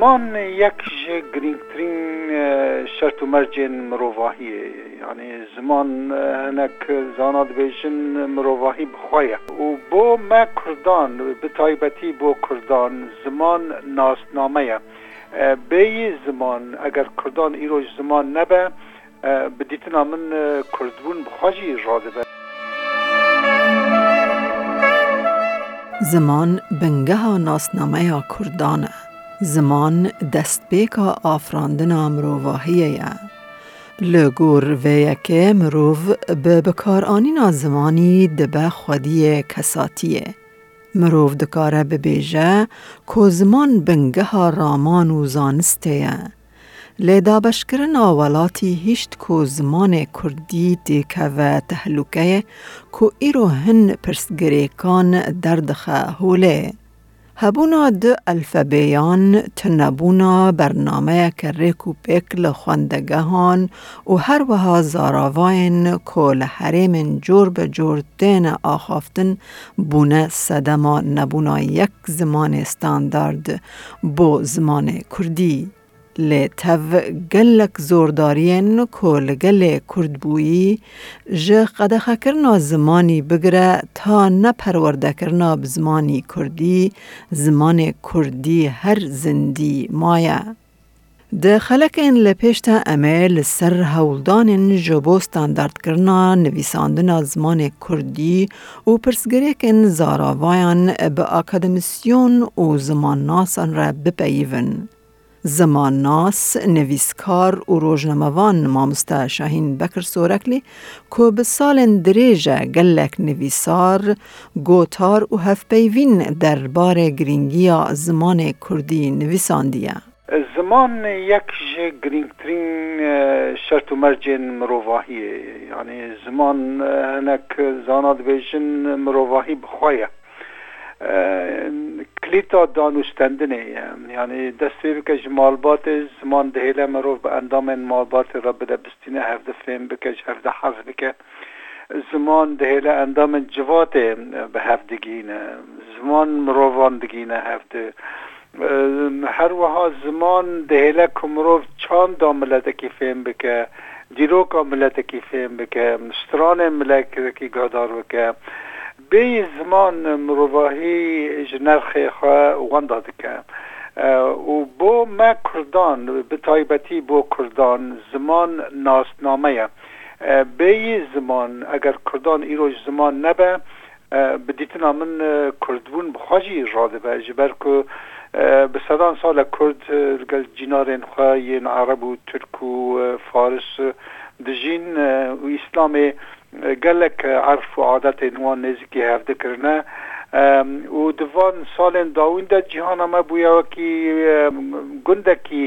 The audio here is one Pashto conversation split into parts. درمان یک جه گرینگترین شرط و مرجن مروواهیه یعنی زمان هنک زانا دبیشن مروواهی بخوایه و بو ما کردان به تایبتی بو کردان زمان ناسنامه به زمان اگر کردان ایروش زمان نبه بدیتنا من کردبون بخواجی راده به زمان بنگه ناسنامه کردانه زمان رو واهیه یه. لگور و یکه مروف به بکارانینا زمانی دبه خودی کساتیه. مروو دکاره ببیجه که زمان بنگه رامان و زانسته یه. لیده بشکرن آولاتی هیشت که زمان کردی دیکه و تهلوکه کو ایرو هن پرسگریکان دردخه هوله. هبونا د الفبیان تنبونا که رک و پیک لە و هر وها زاراواین که لحریم جور به جور دین آخافتن بونه سدما نبونا یک زمان استاندارد بو زمان کردی. لی تف گلک زوردارین که لگل کرد بویی جه قدخه کرنا زمانی بگره تا نپرورده کرنا بزمانی کردی زمان کردی هر زندی مایه ده خلکین لپیشتا امیل سر هولدان جبو ستاندارد کرنا نویساندن زمان کردی و پرسگریکن زاراوایان به اکادمیسیون و زمان ناسان را بپیون. زمان ناس نویسکار و روزنامه‌وان مامستا شاهین بکر سورکلی که به سال دریجه گلک نویسار گوتار و هفپیوین در بار گرینگیا زمان کردی نویساندیه زمان یک جه گرینگترین شرط و مرجن مروواهیه یعنی زمان هنک زانات بیشن مروواهی بخواهیه تقلید دانوستندنه یعنی دستور که مالبات زمان دهیله مرو به اندام مالبات را بده بستینه هفته فهم بکش هفته حفظ بکه زمان دهیله اندام جوات به هفتگینه زمان مروان دگینه هفته هر وها زمان دهله کمروف چان دا ملت کی فهم بکه دیرو کا ملت کی فهم بکه ستران ملت کی گادار بکه بێ زمان مرۆڤاهی ژنەرخێ وەندا دکە. و بۆ مە کوردان بتایبەتی بۆ کوردان زمان ناسنامەیە. بێی زمان ئەگەر کوردان ئیرۆژ زمان نەبە بدیتنا من کوردبوون بخواژی ڕادبە ji ber ku bi sedan sala kurd gel cinarên xwe yên arab û turk û faris dijîn û îslamê gelek erf û adetên wan nêzîkî hevdikirine û divan salên dawîn de cîhana me bûye wekî gundekî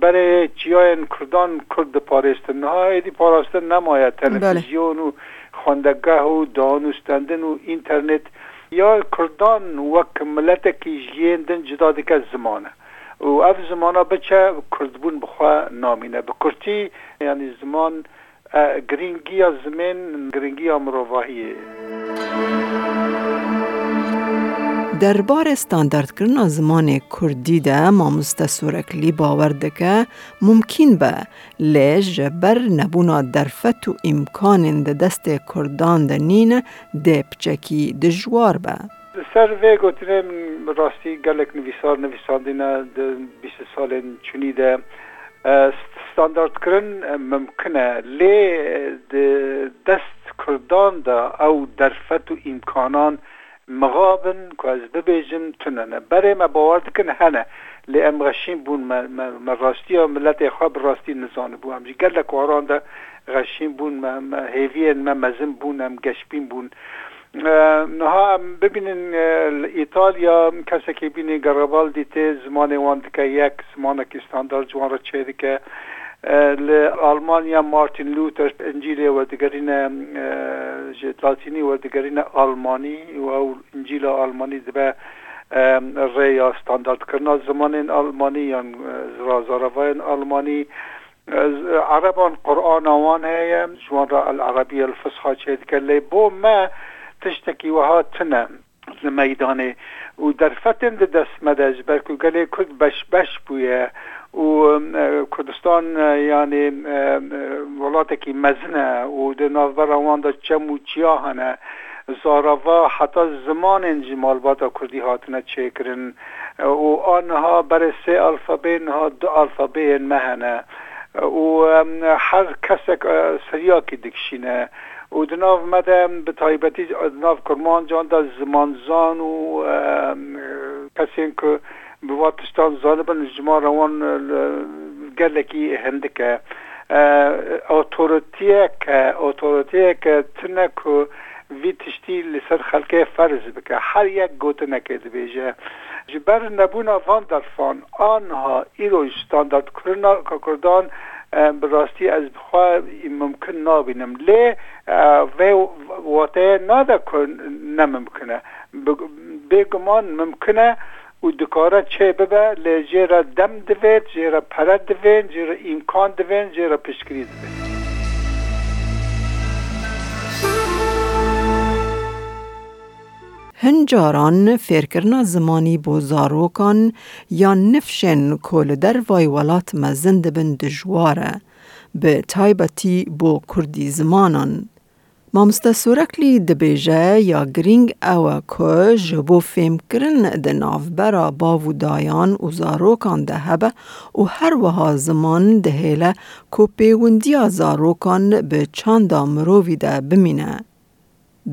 berê çiyayên Kurdan Kurd diparêstin nihayedî parastin nemaye televizyon û xwendegeh û danûstendin û înternet ya Kurdan wek miletekî jiyên din cida dike zimane. û ev zimana biçe Kurdbûn bixwe namîne bi kurtî yanî ziman از زمین گرینگی مروواهیه در بار استاندارد کردن زمان کردی ده سورکلی باور دکه ممکن به لیج بر نبونا درفت و امکان ده دست کردان ده نین ده پچکی دجوار به سر وی گوتنه راستی گلک نویسار نویساندینه ده بیس سال چونی ده ستانداردکردن ممکنه لێ دەست کردان دا ئەو دەرفەت و ئیمکانان مغابن کوز ببێژن تونەنە بەرێ مە باوار دکن هەنە لێ ئەم غەشین بوون ڕاستی و ملەتی خوا ڕاستی نزانە بوو ئەمژ گەل لە کوڕاندا غەشین بوون هێویەن مە مەزم بوون ئەم گەشتبین بوون. نها ببینن ئیتالیا کەسێکی بینی گەڕەبال دیتێ زمانی وان دکە یەک زمانێکی ستاندار جوان ڕە چێ دکە لە ئالمانیا مارتین لوتەر ئەنجیلێ وەردەگەرینە لاتینی وەردەگەرینە ئالمانی و ئەو ئەنجیلە ئالمانی دەبێ ڕێ یا ستانداردکردنا زمانین ئالمانی یان زرازارەڤایان ئالمانی عربان قورآن ئەوان هەیە ژوان را العربی الفسحا چێ دکە لێ بۆ مە تشتێکی وەها تنە ز مەدانێ و دەرفەتن دەستمەدەج بەرکو گەلێ کورد بەش بەش بووە و کوردستان یانێ وڵاتێکی مەزنە و د ناوبەراواندا چەم و چیا هەنە. زاراوا حتی زمان جمالباتا کردی هاتنه چکرن و آنها بر سه الفابین ها دو الفابین مهنه و هر کسک سریا که دکشینه او دناف مده به تایبتی دناف کرمان جان دا زمانزان و کسین که بواتشتان زانبن جما روان گلکی هندکه اوتورتیه که اوتورتیه که تنه که وی تشتی لسر خلکه فرض بکه هر یک گوته نکرد بیجه جبر نبون آفان درفان آنها ایرو استاندارد کردن به راستی از خوا ممکن نابینم لی وی واته ناده نممکنه بگمان ممکنه و دکاره چه ببه لی جیره دم دوید جیره پرد دوید جیره امکان دوید جیره پشکری دوید هنجاران فیرکرنا زمانی بو زاروکان یا نفشن کول در وای ولات مزند بن دجواره به تایبتی بو کردی زمانان. مامستا سورکلی دبیجه یا گرینگ او که جبو فیم کرن ده نافبرا باو دایان و زاروکان ده هبه و هر وها زمان ده هیله که پیوندیا زاروکان به چند مرووی ده بمینه.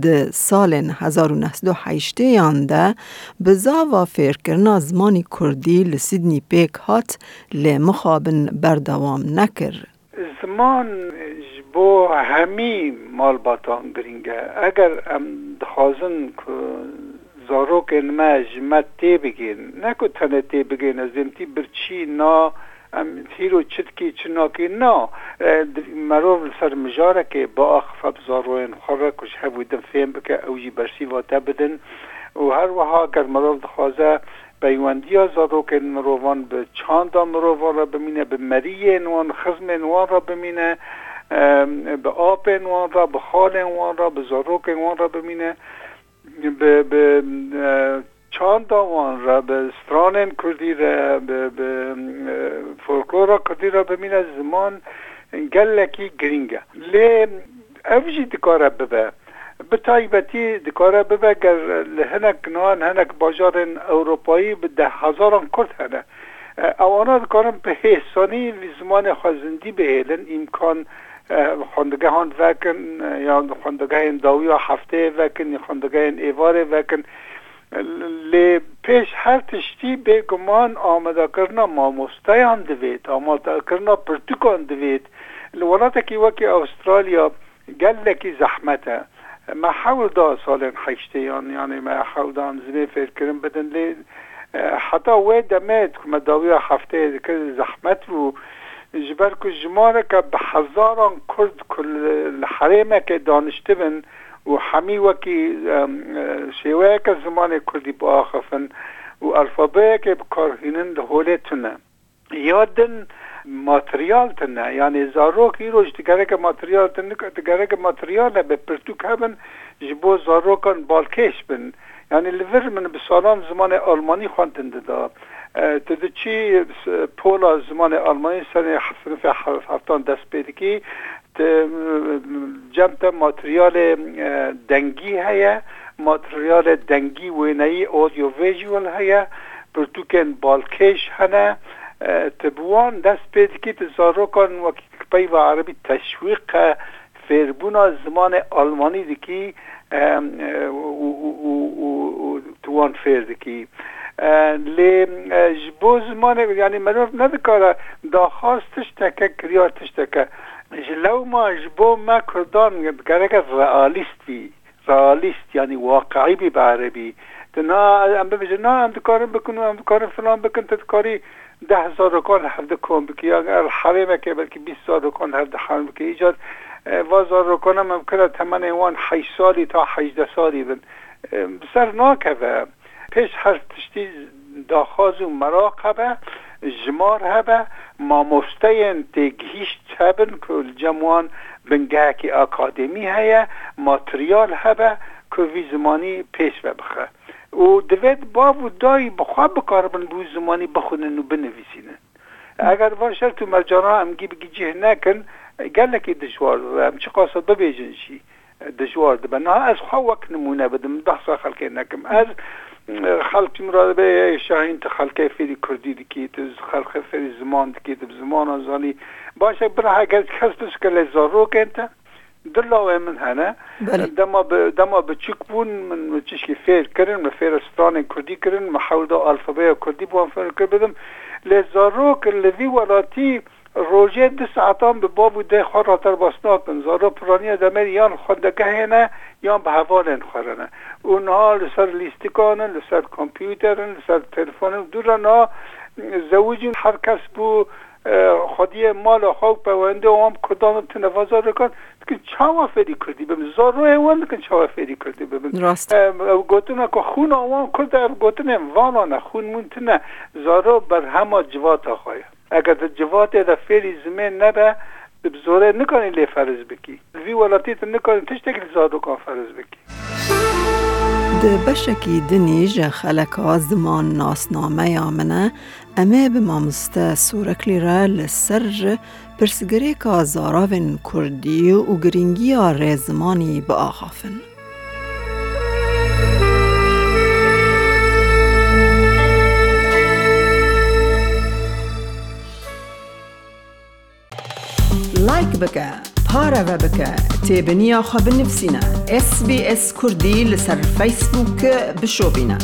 د سال 1980 یانده، به زاوا فیرکرنا زمانی کردی لسیدنی پیک هات مخابن بردوام نکر زمان با همی مال باتان گرینگه اگر ام دخوازن که زاروک ما جمت تی بگین نکو تنه تی بگین از امتی برچی نا تیر و چت کی چناکی نا مرو سر مجاره که با اخف بزاروین خوره کش هبو دم فهم بکه او جی برسی واته بدن و هر وها گر مرو دخوازه پیوندی زادو که مروان به چاند مروان را بمینه به مری نوان خزم نوان را بمینه به آب نوان را به خال نوان را به زاروک نوان را بمینه به چندان را به ستران کردی را به, به فولکلور کردی را به مین زمان گلکی گرینگه لی اوجی دکاره ببه به تایبەتی دکارە ببەگەر لە هەنک نوان هەنک باژارên ئەوروپایی بە ده هزاران کورد هەنە ئەوانە دکارم بە هێسانی li زمانê xwezindî bihêlin îmkan xwendegehan vekin ya xwendegehên dawiya hefteyê vekin ya xwendegehên êvarê vekin لپیش هر تشتی به گمان آمده کرنا ماموستایان دوید آمده کرنا پرتوکان دوید الولاتا کی وکی استرالیا گلکی زحمته ما حاول دا سالن حیشتیان یعنی ما حاول دا زمین فکر کرن بدن لی حتی وی دمید که داوی هفته کرد زحمت رو جبر که جماره که به هزاران کرد کل حریمه که دانشته بن و هەمی وەکی شێوەیەکە زمانی کوردی بۆ ئاخفن و ئەلفابەیەکێ بکارهێنن لە هۆلێتونە یادن ماتریالتنە یعنی زارۆکی ڕۆژ دیگەرەکە ماتریالتن دیگەرەکە ماتریالە بە پرتوک هەبن ji بۆ زارۆکان بالکێش بن یعنی لەڤر من bi سالان زمانی ئەلمانی خوندن ددا tu diçî pola zimanê Almanî serê hesinife heftan dest pê dikî جمع تا ماتریال دنگی هیا ماتریال دنگی وینایی اودیو ویژوال هیا پرتوکن بالکش هنه تبوان دست پید که تزاروکان و کپی و عربی تشویق فیربونا زمان آلمانی دکی توان فیر دکی لی جبو زمان یعنی مروف ندکاره دا خواست تشتکه کریا تشتکه ما جبو ما کردان گرگ رئالیستی رئالیست یعنی واقعی بی بعربی تنا ام بجن نه ام دکارم بکنم ام دکارم فلان بکن تدکاری ده هزار رکان هفت کن بکی یا الحرمه که بلکه بیست هزار رکان هفت حرم بکی ایجاد وازار رکان هم ممکنه تمن ایوان حیش سالی تا هجده سالی بن سر ناکه پیش هر تشتی داخاز و مراقبه jimar hebe mamosteyên têgihişt hebin ku cemuan bin gehekî akademî heye materyal hebe ku vî zimanî pêş ve bixe û divêt bav û dayî bixwe bikaribin bû zimanî bixunin û binivîsînin eger van şer tu mercana em gî bigî cih nekin gelekî dijwar em çi qasa bibêjin jî dijwar dibin ha ez xwe wek nimûne bidim dehsa xelkê nekim ez خەڵکی مرادبێ شاهین خەلکە فێری کوردی دیکیت خەلخە فێری زمان دیکیت زمان زانی باشە برهگەز کەس بشکە لە زۆڕۆکێنتە دلاوێ من هەنە دەما بچک بوون من چشکی فێرکردن لە فێرستانی کوردی کردن مەحەولدا ئالفبەیە کوردی بۆ فێرکرد بدم لێ زۆڕۆ کرد لەوی وڵاتی روژه دو ساعتان به باب ده خود را تر باسنات زارا پرانی دمر یان خودگه نه یان به هوان خورنه اونها لسر لیستکان لسر کامپیوتر لسر تلفن دور نا زوجین هر کس بو خودی مال خاک پونده هم کدام تنفازا رکن که چاوا فری کردی بم زارو ایوان که چاوا فری کردی بم راست گوتن که خون آوان کرد در گوتن وانا نه خون مونت نه زارو بر همه جواتا خواهی اگر مواد دفعی زمین نبه بزوره نکنی لی فرض بکی وی ولاتی تو نکنی تشتک زادو کن فرض بکی ده بشکی دنیج خلکا زمان ناسنامه یامنه امه به مامسته سورکلی را لسر پرسگری که زاراوین کردی و گرینگی ها رزمانی به آخافن. ڕێک بکە پارەوە بکە تێبنیاخوا بنفسینە SسBS کوردی لەسەر فەیسبووکە بشۆبینە.